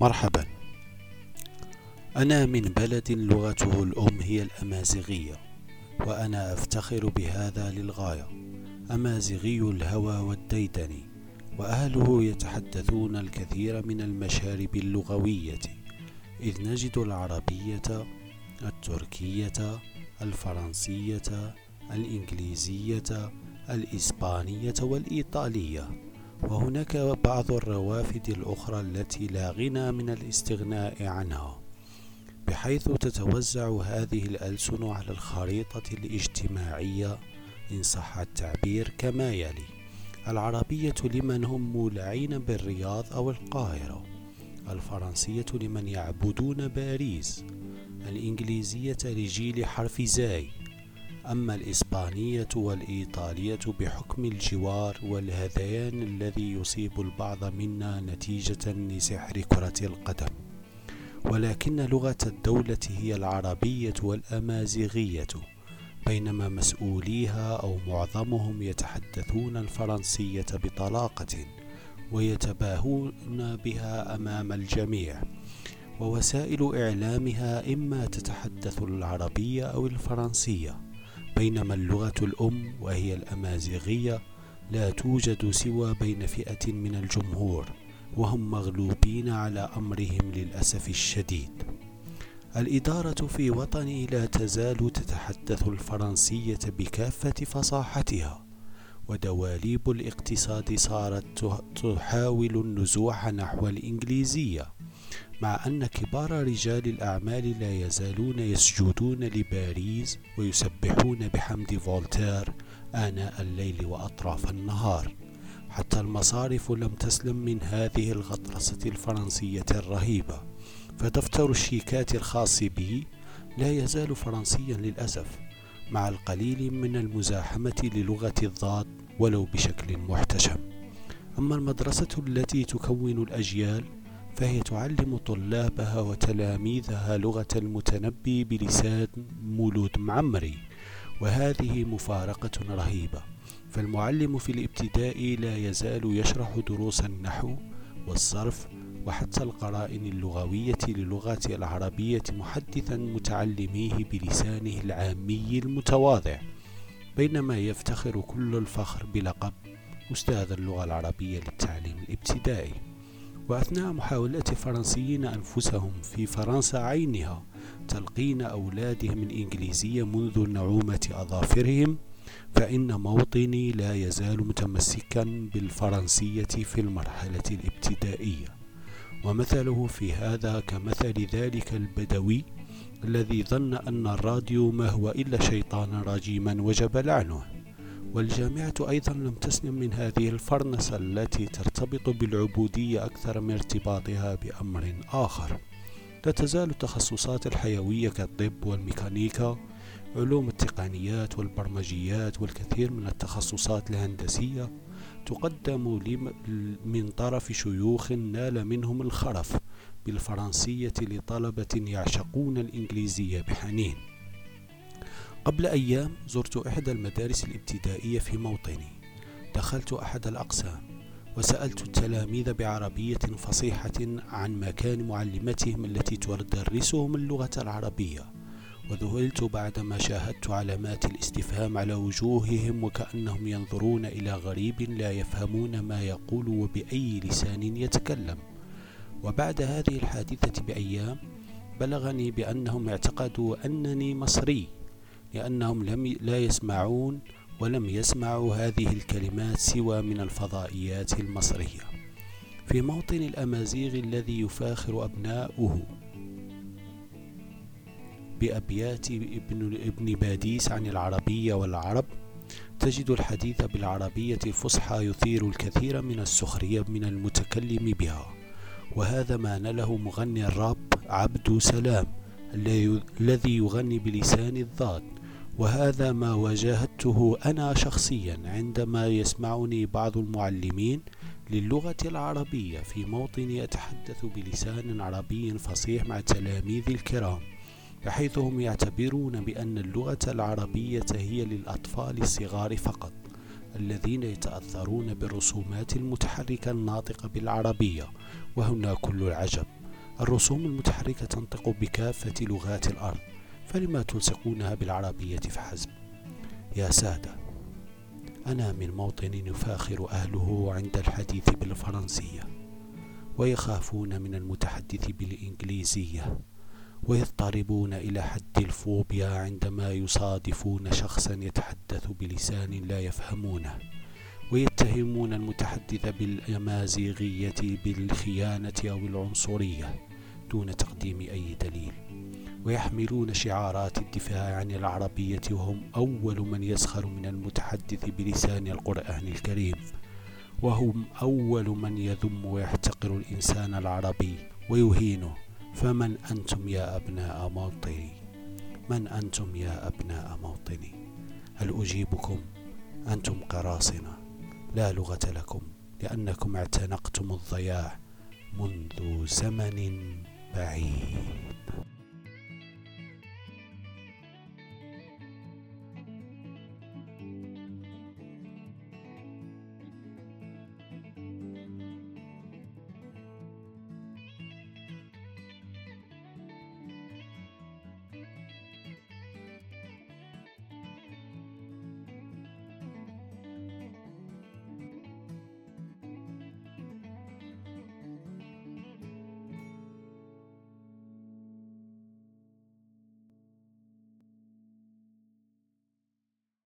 مرحبا. أنا من بلد لغته الأم هي الأمازيغية وأنا أفتخر بهذا للغاية. أمازيغي الهوى والديدن وأهله يتحدثون الكثير من المشارب اللغوية إذ نجد العربية التركية الفرنسية الإنجليزية الإسبانية والإيطالية. وهناك بعض الروافد الأخرى التي لا غنى من الاستغناء عنها بحيث تتوزع هذه الألسن على الخريطة الاجتماعية إن صح التعبير كما يلي العربية لمن هم مولعين بالرياض أو القاهرة الفرنسية لمن يعبدون باريس الإنجليزية لجيل حرف زاي أما الإسبانية والإيطالية بحكم الجوار والهذيان الذي يصيب البعض منا نتيجة لسحر كرة القدم. ولكن لغة الدولة هي العربية والأمازيغية بينما مسؤوليها أو معظمهم يتحدثون الفرنسية بطلاقة ويتباهون بها أمام الجميع. ووسائل إعلامها إما تتحدث العربية أو الفرنسية. بينما اللغة الأم وهي الأمازيغية لا توجد سوى بين فئة من الجمهور وهم مغلوبين على أمرهم للأسف الشديد. الإدارة في وطني لا تزال تتحدث الفرنسية بكافة فصاحتها. ودواليب الاقتصاد صارت تحاول النزوح نحو الإنجليزية مع أن كبار رجال الأعمال لا يزالون يسجدون لباريس ويسبحون بحمد فولتير آناء الليل وأطراف النهار. حتى المصارف لم تسلم من هذه الغطرسة الفرنسية الرهيبة. فدفتر الشيكات الخاص بي لا يزال فرنسيا للأسف مع القليل من المزاحمة للغة الضاد ولو بشكل محتشم. أما المدرسة التي تكون الأجيال فهي تعلم طلابها وتلاميذها لغة المتنبي بلسان مولود معمري وهذه مفارقة رهيبة. فالمعلم في الابتدائي لا يزال يشرح دروس النحو والصرف وحتى القرائن اللغوية للغة العربية محدثا متعلميه بلسانه العامي المتواضع. بينما يفتخر كل الفخر بلقب أستاذ اللغة العربية للتعليم الابتدائي. وأثناء محاولة الفرنسيين أنفسهم في فرنسا عينها تلقين أولادهم الإنجليزية منذ نعومة أظافرهم فإن موطني لا يزال متمسكا بالفرنسية في المرحلة الابتدائية. ومثله في هذا كمثل ذلك البدوي الذي ظن أن الراديو ما هو إلا شيطانا رجيما وجب لعنه. والجامعة أيضا لم تسلم من هذه الفرنسة التي ترتبط بالعبودية أكثر من ارتباطها بأمر آخر. لا تزال التخصصات الحيوية كالطب والميكانيكا علوم التقنيات والبرمجيات والكثير من التخصصات الهندسية تقدم من طرف شيوخ نال منهم الخرف بالفرنسية لطلبة يعشقون الإنجليزية بحنين. قبل أيام زرت إحدى المدارس الابتدائية في موطني. دخلت أحد الأقسام وسألت التلاميذ بعربية فصيحة عن مكان معلمتهم التي تدرسهم اللغة العربية. وذهلت بعدما شاهدت علامات الاستفهام على وجوههم وكأنهم ينظرون إلى غريب لا يفهمون ما يقول وبأي لسان يتكلم. وبعد هذه الحادثة بأيام بلغني بأنهم اعتقدوا أنني مصري لأنهم لم لا يسمعون ولم يسمعوا هذه الكلمات سوى من الفضائيات المصرية. في موطن الأمازيغ الذي يفاخر أبناؤه بأبيات ابن, ابن باديس عن العربية والعرب. تجد الحديث بالعربية الفصحى يثير الكثير من السخرية من المتكلم بها. وهذا ما نله مغني الراب عبد سلام الذي يغني بلسان الضاد وهذا ما واجهته أنا شخصيا عندما يسمعني بعض المعلمين للغة العربية في موطني أتحدث بلسان عربي فصيح مع تلاميذي الكرام. بحيث هم يعتبرون بأن اللغة العربية هي للأطفال الصغار فقط الذين يتأثرون بالرسومات المتحركة الناطقة بالعربية وهنا كل العجب. الرسوم المتحركة تنطق بكافة لغات الأرض فلما تلصقونها بالعربية فحسب. يا سادة أنا من موطن يفاخر أهله عند الحديث بالفرنسية ويخافون من المتحدث بالإنجليزية. ويضطربون إلى حد الفوبيا عندما يصادفون شخصا يتحدث بلسان لا يفهمونه ويتهمون المتحدث بالأمازيغية بالخيانة أو العنصرية دون تقديم أي دليل ويحملون شعارات الدفاع عن العربية وهم أول من يسخر من المتحدث بلسان القرآن الكريم وهم أول من يذم ويحتقر الإنسان العربي ويهينه. فمن أنتم يا أبناء موطني؟ من أنتم يا أبناء موطني؟ هل أجيبكم؟ أنتم قراصنة لا لغة لكم لأنكم اعتنقتم الضياع منذ زمن بعيد.